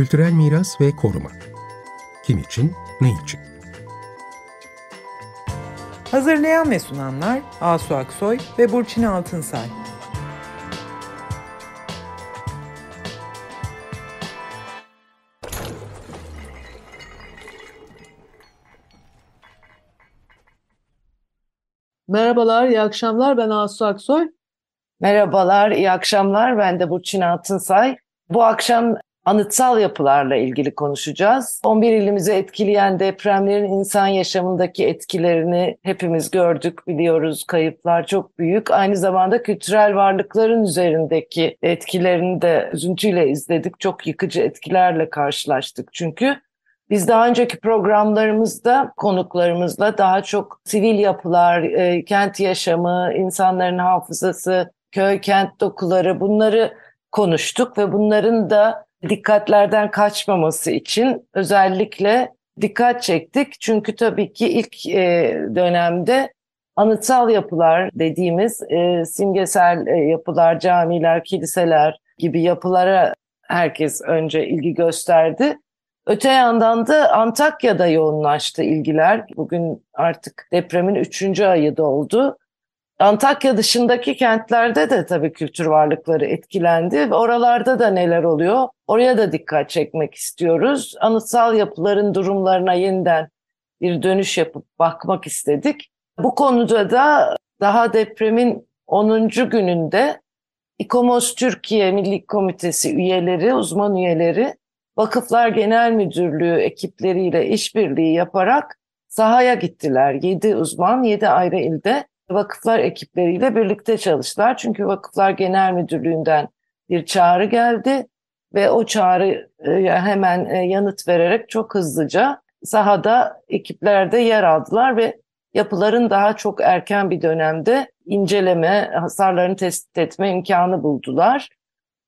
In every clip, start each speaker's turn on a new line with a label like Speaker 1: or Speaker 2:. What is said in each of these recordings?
Speaker 1: Kültürel miras ve koruma. Kim için, ne için?
Speaker 2: Hazırlayan ve sunanlar Asu Aksoy ve Burçin Altınsay.
Speaker 3: Merhabalar, iyi akşamlar. Ben Asu Aksoy.
Speaker 4: Merhabalar, iyi akşamlar. Ben de Burçin Altınsay. Bu akşam anıtsal yapılarla ilgili konuşacağız. 11 ilimizi etkileyen depremlerin insan yaşamındaki etkilerini hepimiz gördük, biliyoruz. Kayıplar çok büyük. Aynı zamanda kültürel varlıkların üzerindeki etkilerini de üzüntüyle izledik. Çok yıkıcı etkilerle karşılaştık çünkü. Biz daha önceki programlarımızda konuklarımızla daha çok sivil yapılar, e, kent yaşamı, insanların hafızası, köy kent dokuları bunları konuştuk ve bunların da dikkatlerden kaçmaması için özellikle dikkat çektik. Çünkü tabii ki ilk e, dönemde anıtsal yapılar dediğimiz e, simgesel e, yapılar, camiler, kiliseler gibi yapılara herkes önce ilgi gösterdi. Öte yandan da Antakya'da yoğunlaştı ilgiler. Bugün artık depremin üçüncü ayı da oldu. Antakya dışındaki kentlerde de tabii kültür varlıkları etkilendi. Oralarda da neler oluyor? Oraya da dikkat çekmek istiyoruz. Anıtsal yapıların durumlarına yeniden bir dönüş yapıp bakmak istedik. Bu konuda da daha depremin 10. gününde İKOMOS Türkiye Milli Komitesi üyeleri, uzman üyeleri Vakıflar Genel Müdürlüğü ekipleriyle işbirliği yaparak sahaya gittiler. 7 uzman 7 ayrı ilde vakıflar ekipleriyle birlikte çalıştılar. Çünkü Vakıflar Genel Müdürlüğü'nden bir çağrı geldi ve o çağrı hemen e, yanıt vererek çok hızlıca sahada ekiplerde yer aldılar ve yapıların daha çok erken bir dönemde inceleme, hasarlarını tespit etme imkanı buldular.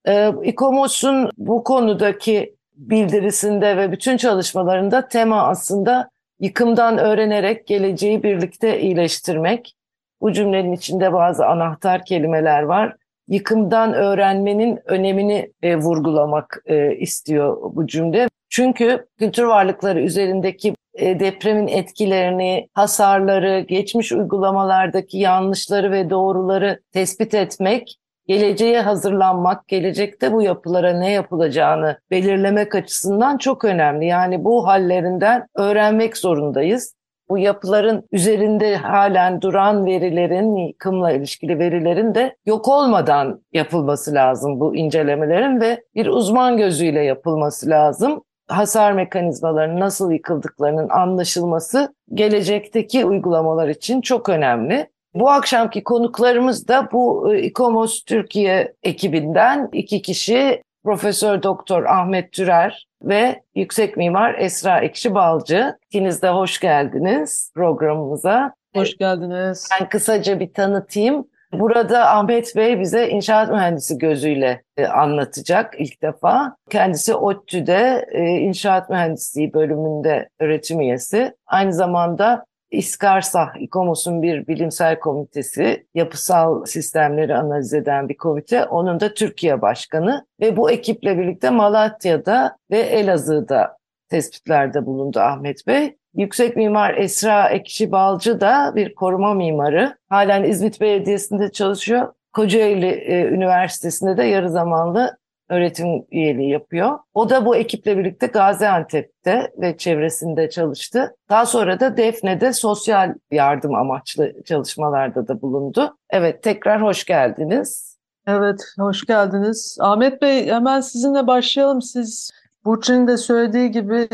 Speaker 4: E, İKOMOS'un bu konudaki bildirisinde ve bütün çalışmalarında tema aslında yıkımdan öğrenerek geleceği birlikte iyileştirmek. Bu cümlenin içinde bazı anahtar kelimeler var. Yıkımdan öğrenmenin önemini e, vurgulamak e, istiyor bu cümle. Çünkü kültür varlıkları üzerindeki e, depremin etkilerini, hasarları, geçmiş uygulamalardaki yanlışları ve doğruları tespit etmek geleceğe hazırlanmak, gelecekte bu yapılara ne yapılacağını belirlemek açısından çok önemli. Yani bu hallerinden öğrenmek zorundayız. Bu yapıların üzerinde halen duran verilerin, yıkımla ilişkili verilerin de yok olmadan yapılması lazım bu incelemelerin ve bir uzman gözüyle yapılması lazım. Hasar mekanizmalarının nasıl yıkıldıklarının anlaşılması gelecekteki uygulamalar için çok önemli. Bu akşamki konuklarımız da bu e, İKOMOS Türkiye ekibinden iki kişi Profesör Doktor Ahmet Türer ve yüksek mimar Esra Ekşi Balcı. İkiniz de hoş geldiniz programımıza.
Speaker 3: Hoş geldiniz.
Speaker 4: Ben kısaca bir tanıtayım. Burada Ahmet Bey bize inşaat mühendisi gözüyle e, anlatacak ilk defa. Kendisi ODTÜ'de e, inşaat mühendisliği bölümünde öğretim üyesi. Aynı zamanda İskarsah, İKOMOS'un bir bilimsel komitesi, yapısal sistemleri analiz eden bir komite. Onun da Türkiye Başkanı ve bu ekiple birlikte Malatya'da ve Elazığ'da tespitlerde bulundu Ahmet Bey. Yüksek mimar Esra Ekşi Balcı da bir koruma mimarı. Halen İzmit Belediyesi'nde çalışıyor. Kocaeli e, Üniversitesi'nde de yarı zamanlı öğretim üyeliği yapıyor. O da bu ekiple birlikte Gaziantep'te ve çevresinde çalıştı. Daha sonra da Defne'de sosyal yardım amaçlı çalışmalarda da bulundu. Evet tekrar hoş geldiniz.
Speaker 3: Evet hoş geldiniz. Ahmet Bey hemen sizinle başlayalım. Siz Burçin'in de söylediği gibi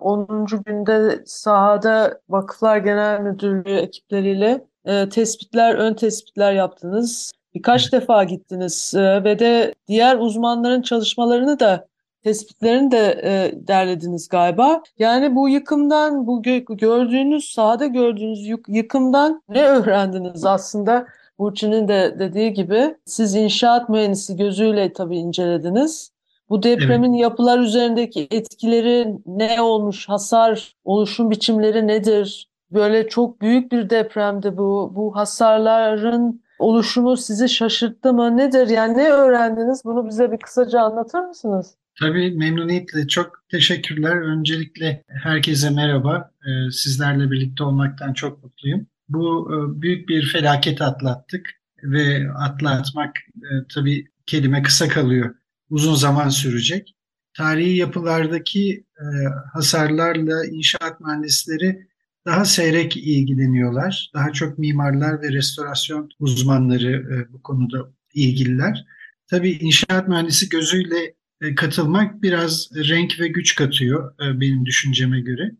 Speaker 3: 10. günde sahada Vakıflar Genel Müdürlüğü ekipleriyle e, tespitler, ön tespitler yaptınız. Birkaç defa gittiniz e, ve de diğer uzmanların çalışmalarını da tespitlerini de e, derlediniz galiba. Yani bu yıkımdan, bu gö gördüğünüz, sahada gördüğünüz yıkımdan ne öğrendiniz aslında? Burçin'in de dediği gibi siz inşaat mühendisi gözüyle tabii incelediniz. Bu depremin evet. yapılar üzerindeki etkileri ne olmuş, hasar oluşum biçimleri nedir? Böyle çok büyük bir depremdi bu. Bu hasarların oluşumu sizi şaşırttı mı? Nedir? Yani ne öğrendiniz? Bunu bize bir kısaca anlatır mısınız?
Speaker 5: Tabii memnuniyetle. Çok teşekkürler. Öncelikle herkese merhaba. Ee, sizlerle birlikte olmaktan çok mutluyum. Bu e, büyük bir felaket atlattık ve atlatmak e, tabii kelime kısa kalıyor. Uzun zaman sürecek. Tarihi yapılardaki e, hasarlarla inşaat mühendisleri daha seyrek ilgileniyorlar. Daha çok mimarlar ve restorasyon uzmanları bu konuda ilgililer. Tabii inşaat mühendisi gözüyle e, katılmak biraz renk ve güç katıyor e, benim düşünceme göre.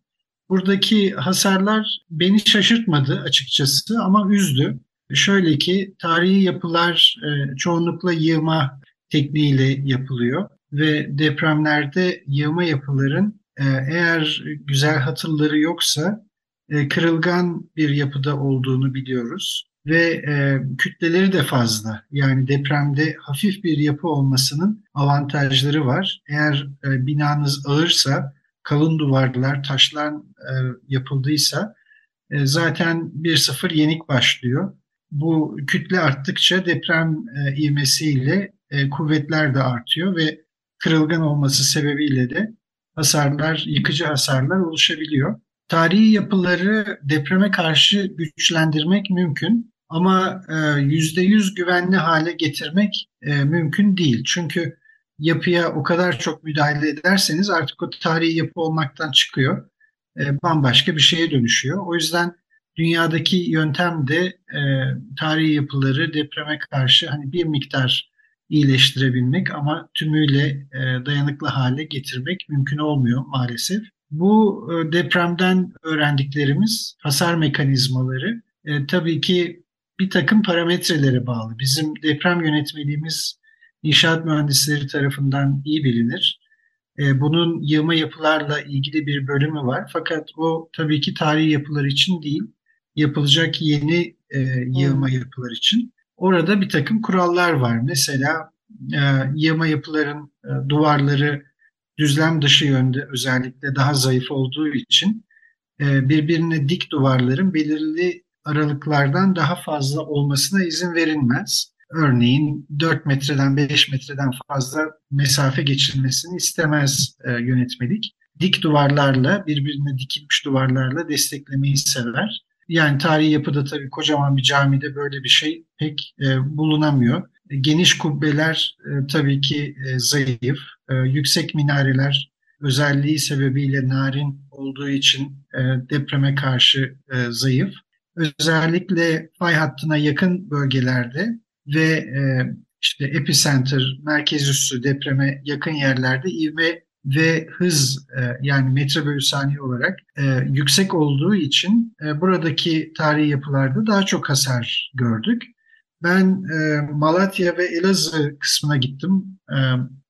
Speaker 5: Buradaki hasarlar beni şaşırtmadı açıkçası ama üzdü. Şöyle ki tarihi yapılar e, çoğunlukla yığma tekniğiyle yapılıyor ve depremlerde yığma yapıların eğer güzel hatırları yoksa kırılgan bir yapıda olduğunu biliyoruz ve e, kütleleri de fazla. Yani depremde hafif bir yapı olmasının avantajları var. Eğer e, binanız ağırsa, kalın duvarlar, taşlar e, yapıldıysa e, zaten 1-0 yenik başlıyor. Bu kütle arttıkça deprem e, ivmesiyle e, kuvvetler de artıyor ve kırılgan olması sebebiyle de hasarlar, yıkıcı hasarlar oluşabiliyor. Tarihi yapıları depreme karşı güçlendirmek mümkün. Ama e, yüzde yüz güvenli hale getirmek e, mümkün değil. Çünkü yapıya o kadar çok müdahale ederseniz artık o tarihi yapı olmaktan çıkıyor. E, bambaşka bir şeye dönüşüyor. O yüzden dünyadaki yöntem de tarihi yapıları depreme karşı hani bir miktar iyileştirebilmek ama tümüyle dayanıklı hale getirmek mümkün olmuyor maalesef. Bu depremden öğrendiklerimiz hasar mekanizmaları e, tabii ki bir takım parametrelere bağlı. Bizim deprem yönetmeliğimiz inşaat mühendisleri tarafından iyi bilinir. E, bunun yığma yapılarla ilgili bir bölümü var. Fakat o tabii ki tarihi yapılar için değil, yapılacak yeni e, yığma hmm. yapılar için. Orada bir takım kurallar var. Mesela e, yığma yapıların e, duvarları düzlem dışı yönde özellikle daha zayıf olduğu için e, birbirine dik duvarların belirli aralıklardan daha fazla olmasına izin verilmez. Örneğin 4 metreden 5 metreden fazla mesafe geçilmesini istemez e, yönetmelik. Dik duvarlarla, birbirine dikilmiş duvarlarla desteklemeyi sever. Yani tarihi yapıda tabii kocaman bir camide böyle bir şey pek e, bulunamıyor. Geniş kubbeler e, tabii ki e, zayıf. E, yüksek minareler özelliği sebebiyle narin olduğu için e, depreme karşı e, zayıf özellikle fay hattına yakın bölgelerde ve e, işte epicenter, merkez üssü depreme yakın yerlerde ivme ve hız e, yani metre bölü saniye olarak e, yüksek olduğu için e, buradaki tarihi yapılarda daha çok hasar gördük. Ben e, Malatya ve Elazığ kısmına gittim. E,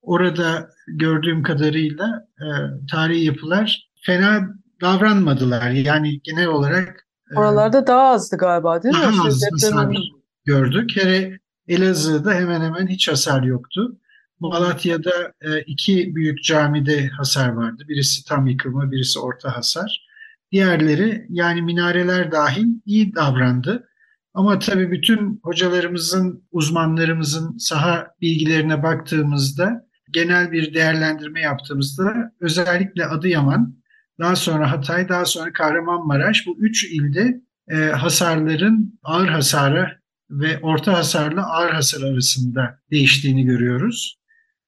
Speaker 5: orada gördüğüm kadarıyla e, tarihi yapılar fena davranmadılar. Yani genel olarak
Speaker 3: ee, Oralarda daha azdı galiba değil mi?
Speaker 5: Daha az hasar gördük. Hele Elazığ'da hemen hemen hiç hasar yoktu. Malatya'da e, iki büyük camide hasar vardı. Birisi tam yıkılma, birisi orta hasar. Diğerleri yani minareler dahil iyi davrandı. Ama tabii bütün hocalarımızın, uzmanlarımızın saha bilgilerine baktığımızda, genel bir değerlendirme yaptığımızda özellikle Adıyaman daha sonra Hatay, daha sonra Kahramanmaraş bu üç ilde e, hasarların ağır hasara ve orta hasarla ağır hasar arasında değiştiğini görüyoruz.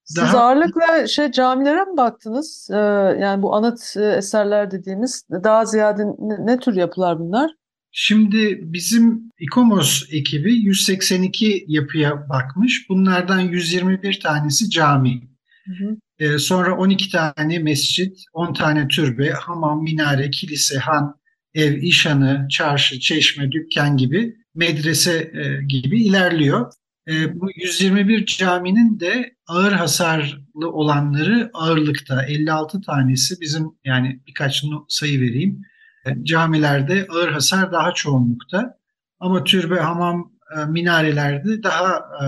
Speaker 3: Siz Daha... ağırlıkla şey camilere mi baktınız? Ee, yani bu anıt e, eserler dediğimiz daha ziyade ne, ne tür yapılar bunlar?
Speaker 5: Şimdi bizim İKOMOS ekibi 182 yapıya bakmış. Bunlardan 121 tanesi cami. Hı hı. E, sonra 12 tane mescit, 10 tane türbe, hamam, minare, kilise, han, ev, işhanı, çarşı, çeşme, dükkan gibi medrese e, gibi ilerliyor. E, bu 121 caminin de ağır hasarlı olanları ağırlıkta 56 tanesi bizim yani birkaç sayı vereyim. E, camilerde ağır hasar daha çoğunlukta ama türbe, hamam, e, minarelerde daha e,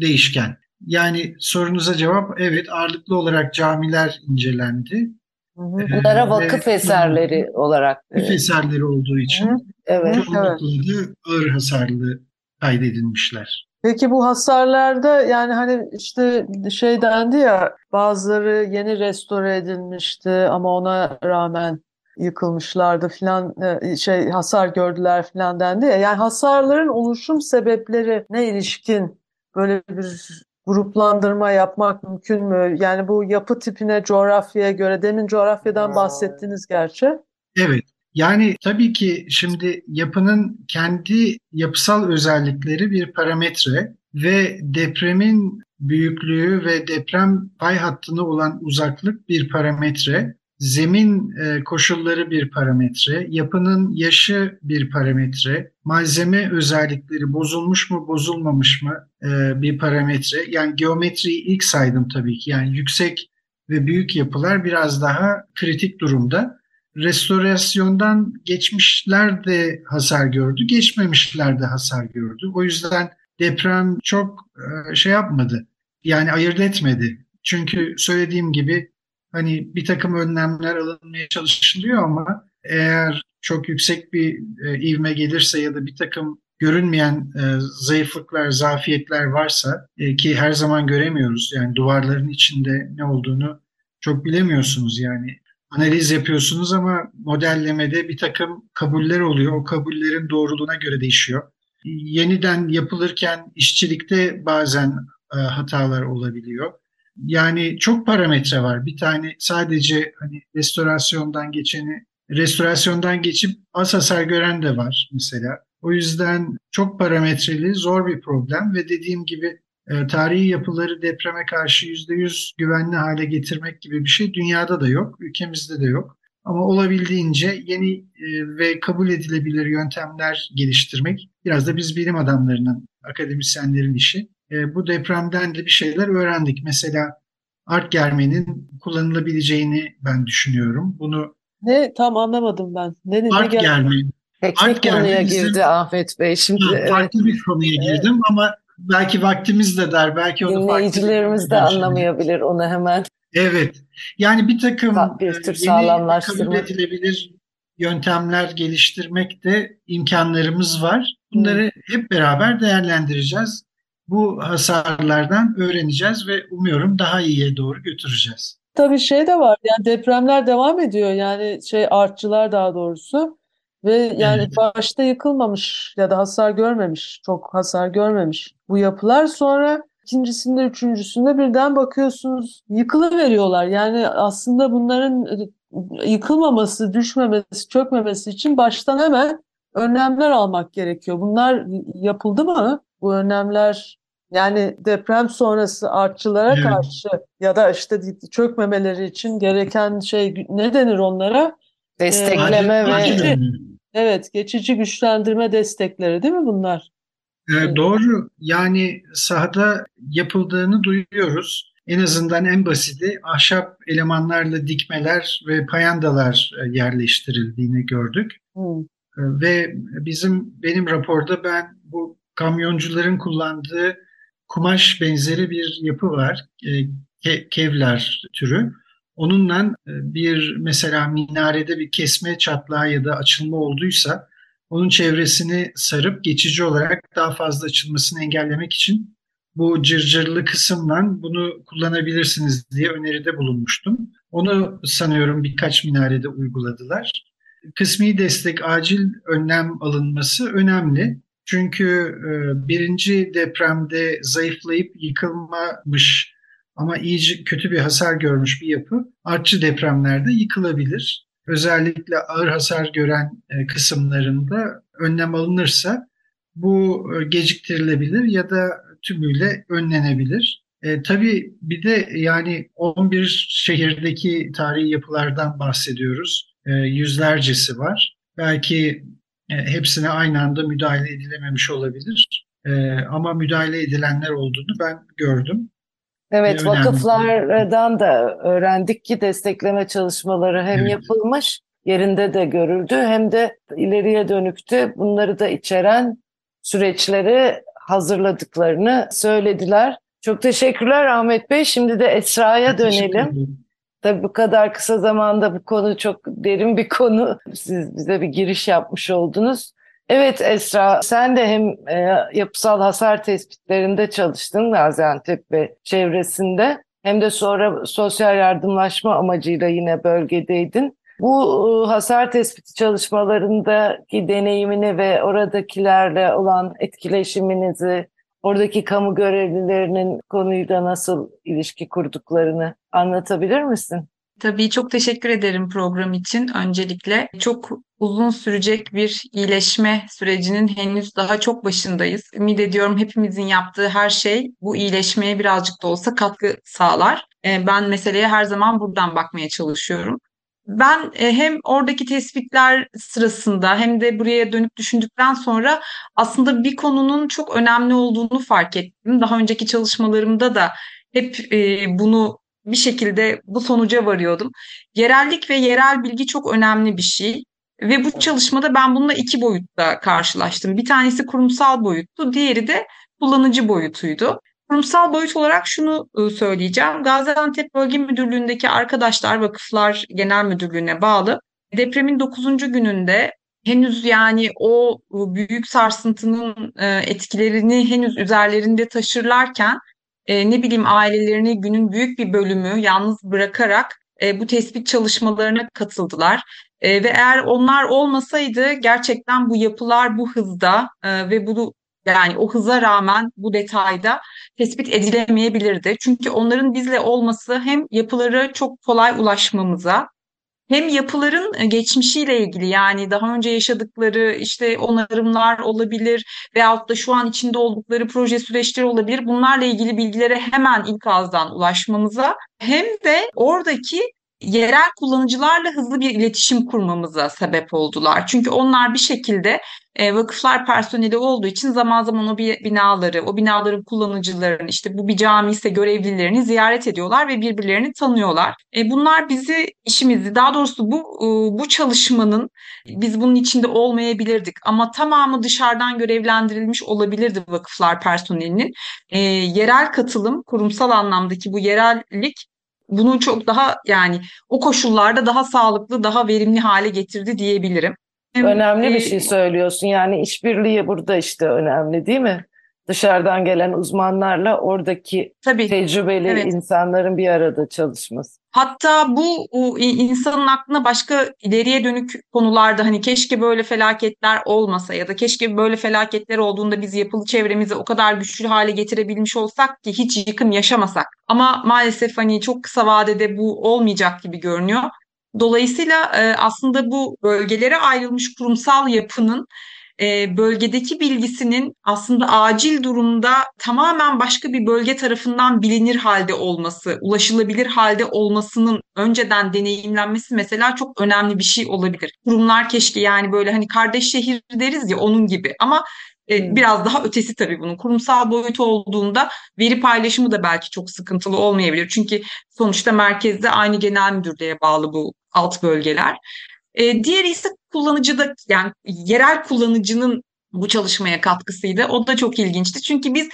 Speaker 5: değişken. Yani sorunuza cevap evet ağırlıklı olarak camiler incelendi.
Speaker 4: Bunlara vakıf ee, eserleri olarak.
Speaker 5: Vakıf eserleri olduğu için hı. evet, çoğunlukla evet. ağır hasarlı kaydedilmişler.
Speaker 3: Peki bu hasarlarda yani hani işte şey dendi ya bazıları yeni restore edilmişti ama ona rağmen yıkılmışlardı filan e, şey hasar gördüler filan dendi ya. Yani hasarların oluşum sebepleri ne ilişkin böyle bir gruplandırma yapmak mümkün mü? Yani bu yapı tipine, coğrafyaya göre demin coğrafyadan bahsettiniz gerçi.
Speaker 5: Evet. Yani tabii ki şimdi yapının kendi yapısal özellikleri bir parametre ve depremin büyüklüğü ve deprem pay hattına olan uzaklık bir parametre. Zemin e, koşulları bir parametre, yapının yaşı bir parametre, malzeme özellikleri bozulmuş mu bozulmamış mı e, bir parametre. Yani geometriyi ilk saydım tabii ki. Yani yüksek ve büyük yapılar biraz daha kritik durumda. Restorasyondan geçmişler de hasar gördü, geçmemişler de hasar gördü. O yüzden deprem çok e, şey yapmadı. Yani ayırt etmedi. Çünkü söylediğim gibi hani bir takım önlemler alınmaya çalışılıyor ama eğer çok yüksek bir e, ivme gelirse ya da bir takım görünmeyen e, zayıflıklar, zafiyetler varsa e, ki her zaman göremiyoruz. Yani duvarların içinde ne olduğunu çok bilemiyorsunuz yani. Analiz yapıyorsunuz ama modellemede bir takım kabuller oluyor. O kabullerin doğruluğuna göre değişiyor. Yeniden yapılırken işçilikte bazen e, hatalar olabiliyor. Yani çok parametre var. Bir tane sadece hani restorasyondan geçeni, restorasyondan geçip az hasar gören de var mesela. O yüzden çok parametreli, zor bir problem ve dediğim gibi e, tarihi yapıları depreme karşı yüzde yüz güvenli hale getirmek gibi bir şey dünyada da yok, ülkemizde de yok. Ama olabildiğince yeni e, ve kabul edilebilir yöntemler geliştirmek biraz da biz bilim adamlarının, akademisyenlerin işi. E, bu depremden de bir şeyler öğrendik. Mesela art germenin kullanılabileceğini ben düşünüyorum. Bunu
Speaker 3: Ne tam anlamadım ben. Ne, ne
Speaker 5: art
Speaker 3: gel-
Speaker 5: germe
Speaker 4: Teknik
Speaker 5: Art
Speaker 4: konuya
Speaker 5: bizim-
Speaker 4: girdi Ahmet Bey. Şimdi
Speaker 5: Ha,
Speaker 4: evet,
Speaker 5: farklı bir konuya girdim ama belki vaktimiz de dar. Belki bir
Speaker 4: dinleyicilerimiz de anlamayabilir onu hemen.
Speaker 5: Evet. Yani bir takım
Speaker 4: Ta- bir
Speaker 5: e,
Speaker 4: tür sağlamlaştırma.
Speaker 5: kabul edilebilir yöntemler geliştirmek de imkanlarımız var. Bunları hep beraber değerlendireceğiz. Bu hasarlardan öğreneceğiz ve umuyorum daha iyiye doğru götüreceğiz.
Speaker 3: Tabii şey de var yani depremler devam ediyor. Yani şey artçılar daha doğrusu. Ve yani
Speaker 5: Evet.
Speaker 3: başta yıkılmamış ya da hasar görmemiş çok hasar görmemiş bu yapılar. Sonra ikincisinde üçüncüsünde birden bakıyorsunuz yıkılıveriyorlar. Yani aslında bunların e, yıkılmaması düşmemesi çökmemesi için baştan hemen önlemler almak gerekiyor. Bunlar yapıldı mı bu önlemler yani deprem sonrası artçılara
Speaker 5: Evet.
Speaker 3: karşı ya da işte çökmemeleri için gereken şey ne denir onlara?
Speaker 4: Destekleme
Speaker 5: Acil-
Speaker 4: ve
Speaker 5: acil.
Speaker 3: Evet, geçici güçlendirme destekleri değil mi bunlar?
Speaker 5: Ee, doğru. Yani sahada yapıldığını duyuyoruz. En azından en basiti ahşap elemanlarla dikmeler ve payandalar e, yerleştirildiğini gördük.
Speaker 3: Hmm.
Speaker 5: Ee, Ve bizim benim raporda ben bu kamyoncuların kullandığı kumaş benzeri bir yapı var. e, ke- Kevlar türü. Onunla e, bir mesela minarede bir kesme çatlağı ya da açılma olduysa onun çevresini sarıp geçici olarak daha fazla açılmasını engellemek için bu cırcırlı kısımla bunu kullanabilirsiniz diye öneride bulunmuştum. Onu sanıyorum birkaç minarede uyguladılar. Kısmi destek, acil önlem alınması önemli. Çünkü e, birinci depremde zayıflayıp yıkılmamış ama iyice kötü bir hasar görmüş bir yapı artçı depremlerde yıkılabilir. Özellikle ağır hasar gören e, kısımlarında önlem alınırsa bu e, geciktirilebilir ya da tümüyle önlenebilir. E, tabii bir de yani 11 şehirdeki tarihi yapılardan bahsediyoruz. E, yüzlercesi var. Belki hepsine aynı anda müdahale edilememiş olabilir. E, ama müdahale edilenler olduğunu ben gördüm.
Speaker 4: Evet,
Speaker 5: önemli.
Speaker 4: vakıflardan da öğrendik ki destekleme çalışmaları hem
Speaker 5: Evet.
Speaker 4: yapılmış, yerinde de görüldü, hem de ileriye dönükte bunları da içeren süreçleri hazırladıklarını söylediler. Çok teşekkürler Ahmet Bey. Şimdi de Esra'ya dönelim. Tabii bu kadar kısa zamanda bu konu çok derin bir konu. Siz bize bir giriş yapmış oldunuz. Evet Esra, sen de hem e, yapısal hasar tespitlerinde çalıştın Gaziantep ve çevresinde hem de sonra sosyal yardımlaşma amacıyla yine bölgedeydin. Bu e, hasar tespiti çalışmalarındaki deneyimini ve oradakilerle olan etkileşiminizi, oradaki kamu görevlilerinin konuyla nasıl ilişki kurduklarını anlatabilir misin?
Speaker 6: Tabii çok teşekkür ederim program için öncelikle. Çok uzun sürecek bir iyileşme sürecinin henüz daha çok başındayız. Ümit ediyorum hepimizin yaptığı her şey bu iyileşmeye birazcık da olsa katkı sağlar. Ee, ben meseleye her zaman buradan bakmaya çalışıyorum. Ben e, hem oradaki tespitler sırasında hem de buraya dönüp düşündükten sonra aslında bir konunun çok önemli olduğunu fark ettim. Daha önceki çalışmalarımda da hep e, bunu bir şekilde bu sonuca varıyordum. Yerellik ve yerel bilgi çok önemli bir şey. Ve bu çalışmada ben bununla iki boyutta karşılaştım. Bir tanesi kurumsal boyuttu, diğeri de kullanıcı boyutuydu. Kurumsal boyut olarak şunu ıı, söyleyeceğim. Gaziantep Bölge Müdürlüğü'ndeki arkadaşlar Vakıflar Genel Müdürlüğü'ne bağlı. Depremin 9. gününde henüz yani o ıı, büyük sarsıntının ıı, etkilerini henüz üzerlerinde taşırlarken e, ne bileyim ailelerini günün büyük bir bölümü yalnız bırakarak e, bu tespit çalışmalarına katıldılar. E, ve eğer onlar olmasaydı gerçekten bu yapılar bu hızda e, ve bu yani o hıza rağmen bu detayda tespit edilemeyebilirdi. Çünkü onların bizle olması hem yapıları çok kolay ulaşmamıza hem yapıların e, geçmişiyle ilgili yani daha önce yaşadıkları işte onarımlar olabilir veyahut da şu an içinde oldukları proje süreçleri olabilir. Bunlarla ilgili bilgilere hemen ilk ağızdan ulaşmamıza hem de oradaki yerel kullanıcılarla hızlı bir iletişim kurmamıza sebep oldular. Çünkü onlar bir şekilde e, vakıflar personeli olduğu için zaman zaman o binaları, o binaların kullanıcılarını, işte bu bir cami ise görevlilerini ziyaret ediyorlar ve birbirlerini tanıyorlar. E, bunlar bizi işimizi, daha doğrusu bu e, bu çalışmanın biz bunun içinde olmayabilirdik ama tamamı dışarıdan görevlendirilmiş olabilirdi vakıflar personelinin. E, yerel katılım, kurumsal anlamdaki bu yerellik bunu çok daha yani o koşullarda daha sağlıklı, daha verimli hale getirdi diyebilirim.
Speaker 4: Önemli bir şey söylüyorsun. Yani işbirliği burada işte önemli değil mi? Dışarıdan gelen uzmanlarla oradaki Tabii, tecrübeli evet. insanların bir arada çalışması.
Speaker 6: Hatta bu insanın aklına başka ileriye dönük konularda hani keşke böyle felaketler olmasa ya da keşke böyle felaketler olduğunda biz yapılı çevremizi o kadar güçlü hale getirebilmiş olsak ki hiç yıkım yaşamasak. Ama maalesef hani çok kısa vadede bu olmayacak gibi görünüyor. Dolayısıyla e, aslında bu bölgelere ayrılmış kurumsal yapının e, bölgedeki bilgisinin aslında acil durumda tamamen başka bir bölge tarafından bilinir halde olması, ulaşılabilir halde olmasının önceden deneyimlenmesi mesela çok önemli bir şey olabilir. Kurumlar keşke yani böyle hani kardeş şehir deriz ya onun gibi ama e, biraz daha ötesi tabii bunun. Kurumsal boyutu olduğunda veri paylaşımı da belki çok sıkıntılı olmayabilir. Çünkü sonuçta merkezde aynı genel müdürlüğe bağlı bu alt bölgeler. E, diğeri ise kullanıcıda yani yerel kullanıcının bu çalışmaya katkısıydı. O da çok ilginçti. Çünkü biz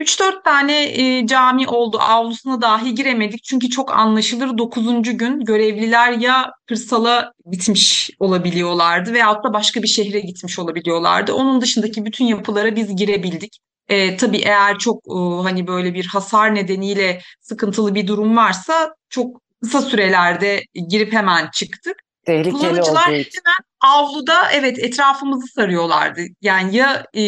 Speaker 6: 3-4 tane e, cami oldu. Avlusuna dahi giremedik. Çünkü çok anlaşılır 9. gün görevliler ya kırsala gitmiş olabiliyorlardı veyahut da başka bir şehre gitmiş olabiliyorlardı. Onun dışındaki bütün yapılara biz girebildik. E, tabii eğer çok e, hani böyle bir hasar nedeniyle sıkıntılı bir durum varsa çok kısa sürelerde girip hemen çıktık.
Speaker 4: Tehlikeli
Speaker 6: Kullanıcılar hemen avluda evet etrafımızı sarıyorlardı. Yani ya e,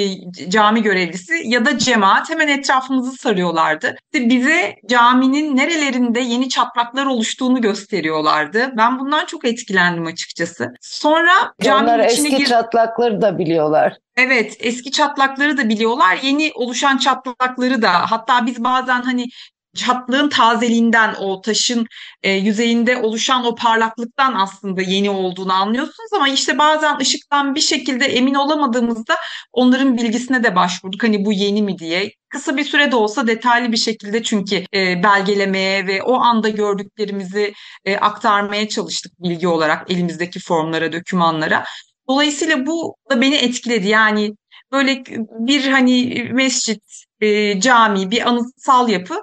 Speaker 6: cami görevlisi ya da cemaat hemen etrafımızı sarıyorlardı. İşte bize caminin nerelerinde yeni çatlaklar oluştuğunu gösteriyorlardı. Ben bundan çok etkilendim açıkçası. Sonra
Speaker 4: caminin Onlar içine eski gir... çatlakları da biliyorlar.
Speaker 6: Evet, eski çatlakları da biliyorlar. Yeni oluşan çatlakları da. Hatta biz bazen hani çatlığın tazeliğinden o taşın e, yüzeyinde oluşan o parlaklıktan aslında yeni olduğunu anlıyorsunuz ama işte bazen ışıktan bir şekilde emin olamadığımızda onların bilgisine de başvurduk hani bu yeni mi diye. Kısa bir sürede olsa detaylı bir şekilde çünkü e, belgelemeye ve o anda gördüklerimizi e, aktarmaya çalıştık bilgi olarak elimizdeki formlara, dokümanlara. Dolayısıyla bu da beni etkiledi. Yani böyle bir hani mescit, e, cami, bir anıtsal yapı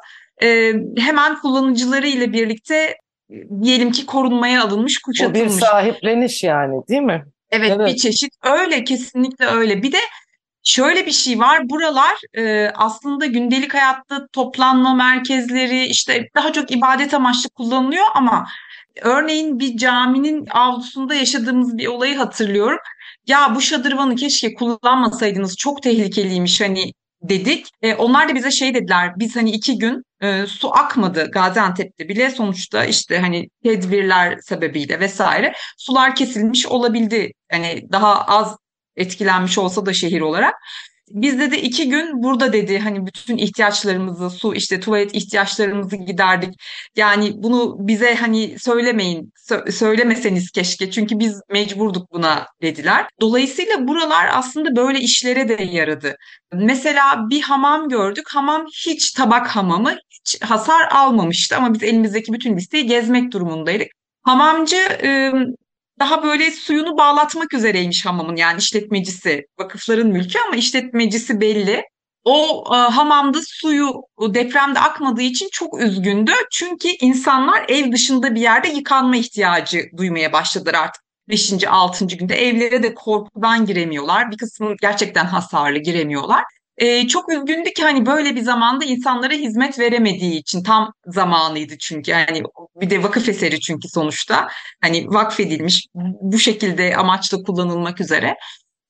Speaker 6: e, hemen kullanıcıları ile birlikte diyelim ki korunmaya alınmış, kuşatılmış.
Speaker 4: O bir sahipleniş yani değil mi?
Speaker 6: Evet,
Speaker 3: Evet.
Speaker 6: bir çeşit öyle kesinlikle öyle. Bir de şöyle bir şey var. Buralar e, aslında gündelik hayatta toplanma merkezleri işte daha çok ibadet amaçlı kullanılıyor ama örneğin bir caminin avlusunda yaşadığımız bir olayı hatırlıyorum. Ya bu şadırvanı keşke kullanmasaydınız çok tehlikeliymiş hani dedik. E, onlar da bize şey dediler. Biz hani iki gün e, su akmadı Gaziantep'te bile sonuçta işte hani tedbirler sebebiyle vesaire sular kesilmiş olabildi. Hani daha az etkilenmiş olsa da şehir olarak. Biz dedi iki gün burada dedi hani bütün ihtiyaçlarımızı su işte tuvalet ihtiyaçlarımızı giderdik. Yani bunu bize hani söylemeyin sö- söylemeseniz keşke çünkü biz mecburduk buna dediler. Dolayısıyla buralar aslında böyle işlere de yaradı. Mesela bir hamam gördük. Hamam hiç tabak hamamı hiç hasar almamıştı ama biz elimizdeki bütün listeyi gezmek durumundaydık. Hamamcı daha böyle suyunu bağlatmak üzereymiş hamamın yani işletmecisi. Vakıfların mülkü ama işletmecisi belli. O e, hamamda suyu depremde akmadığı için çok üzgündü. Çünkü insanlar ev dışında bir yerde yıkanma ihtiyacı duymaya başladılar artık. 5. 6. günde evlere de korkudan giremiyorlar. Bir kısmı gerçekten hasarlı giremiyorlar. Ee, çok üzgündü ki hani böyle bir zamanda insanlara hizmet veremediği için tam zamanıydı çünkü yani bir de vakıf eseri çünkü sonuçta hani vakfedilmiş bu şekilde amaçla kullanılmak üzere.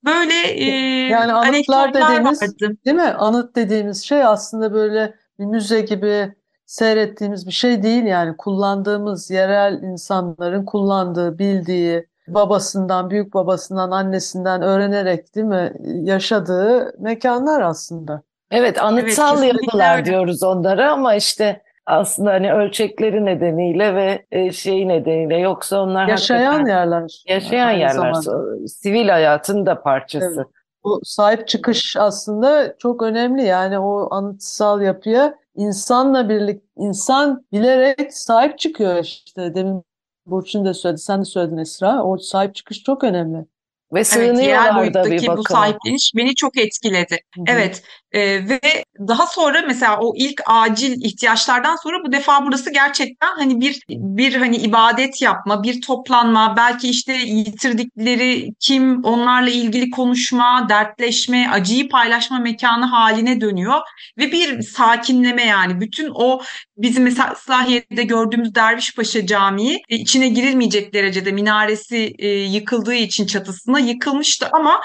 Speaker 6: Böyle e,
Speaker 3: Yani anıtlar
Speaker 6: anekdotlar
Speaker 3: dediğimiz
Speaker 6: vardı.
Speaker 3: değil mi? Anıt dediğimiz şey aslında böyle bir müze gibi seyrettiğimiz bir şey değil yani kullandığımız yerel insanların kullandığı, bildiği, babasından, büyük babasından, annesinden öğrenerek değil mi yaşadığı mekanlar aslında.
Speaker 4: Evet, anıtsal
Speaker 6: kesinlikle
Speaker 4: yapılar diyoruz onlara ama işte aslında hani ölçekleri nedeniyle ve şeyi nedeniyle yoksa onlar
Speaker 3: Yaşayan
Speaker 4: hakikaten
Speaker 3: yerler.
Speaker 4: yaşayan yerler,
Speaker 3: zamanda.
Speaker 4: so- sivil hayatın da parçası.
Speaker 3: Evet. Bu sahip çıkış aslında çok önemli. Yani o anıtsal yapıya insanla birlikte insan bilerek sahip çıkıyor işte. Demin Burçin de söyledi, sen de söyledin Esra. O sahip çıkış çok önemli.
Speaker 4: Ve
Speaker 6: Evet,
Speaker 4: sığınıyorlar da bir
Speaker 6: boyuttaki bu
Speaker 4: bakıma.
Speaker 6: sahipleniş beni çok etkiledi.
Speaker 3: Hı hı.
Speaker 6: Evet e, ve daha sonra mesela o ilk acil ihtiyaçlardan sonra bu defa burası gerçekten hani bir bir hani ibadet yapma, bir toplanma, belki işte yitirdikleri kim, onlarla ilgili konuşma, dertleşme, acıyı paylaşma mekanı haline dönüyor. Ve bir sakinleme yani. Bütün o bizim mesela Islahiye'de gördüğümüz Dervişpaşa Camii e, içine girilmeyecek derecede minaresi e, yıkıldığı için çatısına yıkılmıştı. Ama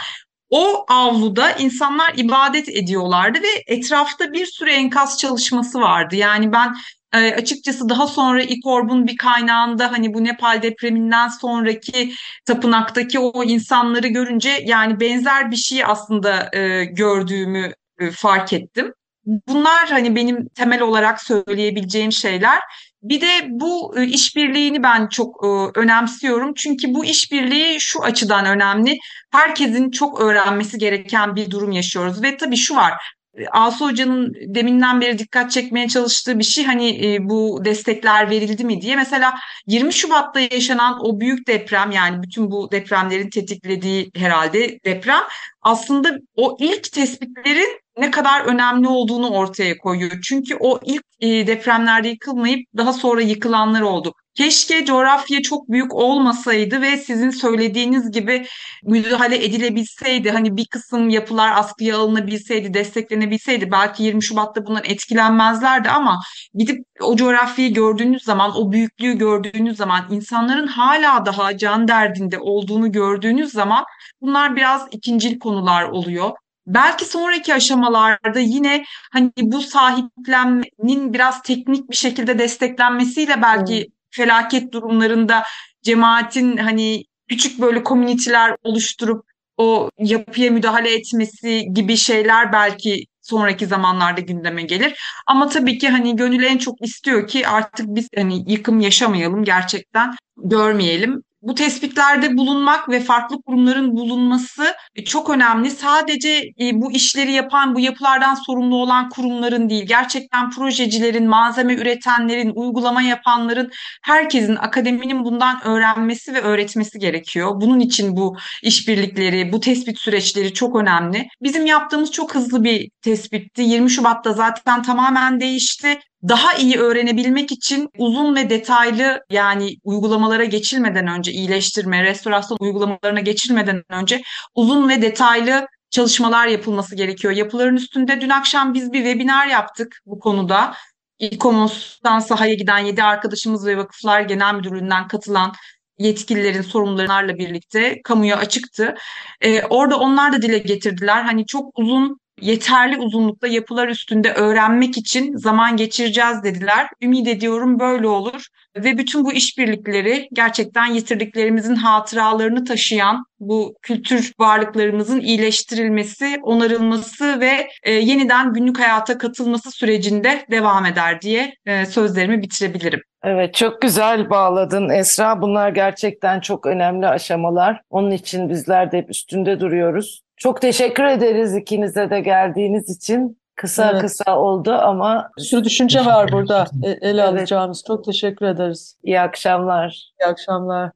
Speaker 6: o avluda insanlar ibadet ediyorlardı ve etrafta bir sürü enkaz çalışması vardı. Yani ben e, açıkçası daha sonra İKORB'un bir kaynağında hani bu Nepal depreminden sonraki tapınaktaki o insanları görünce yani benzer bir şey aslında e, gördüğümü e, fark ettim. Bunlar hani benim temel olarak söyleyebileceğim şeyler. Bir de bu e, işbirliğini ben çok e, önemsiyorum. Çünkü bu işbirliği şu açıdan önemli. Herkesin çok öğrenmesi gereken bir durum yaşıyoruz. Ve tabii şu var. E, Asu Hoca'nın deminden beri dikkat çekmeye çalıştığı bir şey hani e, bu destekler verildi mi diye. Mesela 20 Şubat'ta yaşanan o büyük deprem yani bütün bu depremlerin tetiklediği herhalde deprem aslında o ilk tespitlerin ne kadar önemli olduğunu ortaya koyuyor. Çünkü o ilk e, depremlerde yıkılmayıp daha sonra yıkılanlar oldu. Keşke coğrafya çok büyük olmasaydı ve sizin söylediğiniz gibi müdahale edilebilseydi. Hani bir kısım yapılar askıya alınabilseydi, desteklenebilseydi belki 20 Şubat'ta bundan etkilenmezlerdi ama gidip o coğrafyayı gördüğünüz zaman, o büyüklüğü gördüğünüz zaman, insanların hala daha can derdinde olduğunu gördüğünüz zaman bunlar biraz ikincil konular oluyor. Belki sonraki aşamalarda yine hani bu sahiplenmenin biraz teknik bir şekilde desteklenmesiyle belki felaket durumlarında cemaatin hani küçük böyle komüniteler oluşturup o yapıya müdahale etmesi gibi şeyler belki sonraki zamanlarda gündeme gelir. Ama tabii ki hani gönül en çok istiyor ki artık biz hani yıkım yaşamayalım gerçekten görmeyelim. Bu tespitlerde bulunmak ve farklı kurumların bulunması e, çok önemli. Sadece e, bu işleri yapan, bu yapılardan sorumlu olan kurumların değil, gerçekten projecilerin, malzeme üretenlerin, uygulama yapanların, herkesin, akademinin bundan öğrenmesi ve öğretmesi gerekiyor. Bunun için bu işbirlikleri, bu tespit süreçleri çok önemli. Bizim yaptığımız çok hızlı bir tespitti. 20 Şubat'ta zaten tamamen değişti. Daha iyi öğrenebilmek için uzun ve detaylı yani uygulamalara geçilmeden önce iyileştirme, restorasyon uygulamalarına geçilmeden önce uzun ve detaylı çalışmalar yapılması gerekiyor. Yapıların üstünde dün akşam biz bir webinar yaptık bu konuda. İKOMOS'tan sahaya giden 7 arkadaşımız ve Vakıflar Genel Müdürlüğü'nden katılan yetkililerin sorumlularıyla birlikte kamuya açıktı. Ee, orada onlar da dile getirdiler. Hani çok uzun yeterli uzunlukta yapılar üstünde öğrenmek için zaman geçireceğiz dediler. Ümit ediyorum böyle olur ve bütün bu işbirlikleri gerçekten yitirdiklerimizin hatıralarını taşıyan bu kültür varlıklarımızın iyileştirilmesi, onarılması ve e, yeniden günlük hayata katılması sürecinde devam eder diye e, sözlerimi bitirebilirim.
Speaker 4: Evet çok güzel bağladın Esra. Bunlar gerçekten çok önemli aşamalar. Onun için bizler de hep üstünde duruyoruz. Çok teşekkür ederiz ikinize de geldiğiniz için. Kısa
Speaker 3: Evet.
Speaker 4: kısa oldu ama
Speaker 3: sürü düşünce var burada e- ele
Speaker 4: Evet.
Speaker 3: alacağımız. Çok teşekkür ederiz.
Speaker 4: iyi akşamlar.
Speaker 3: İyi akşamlar.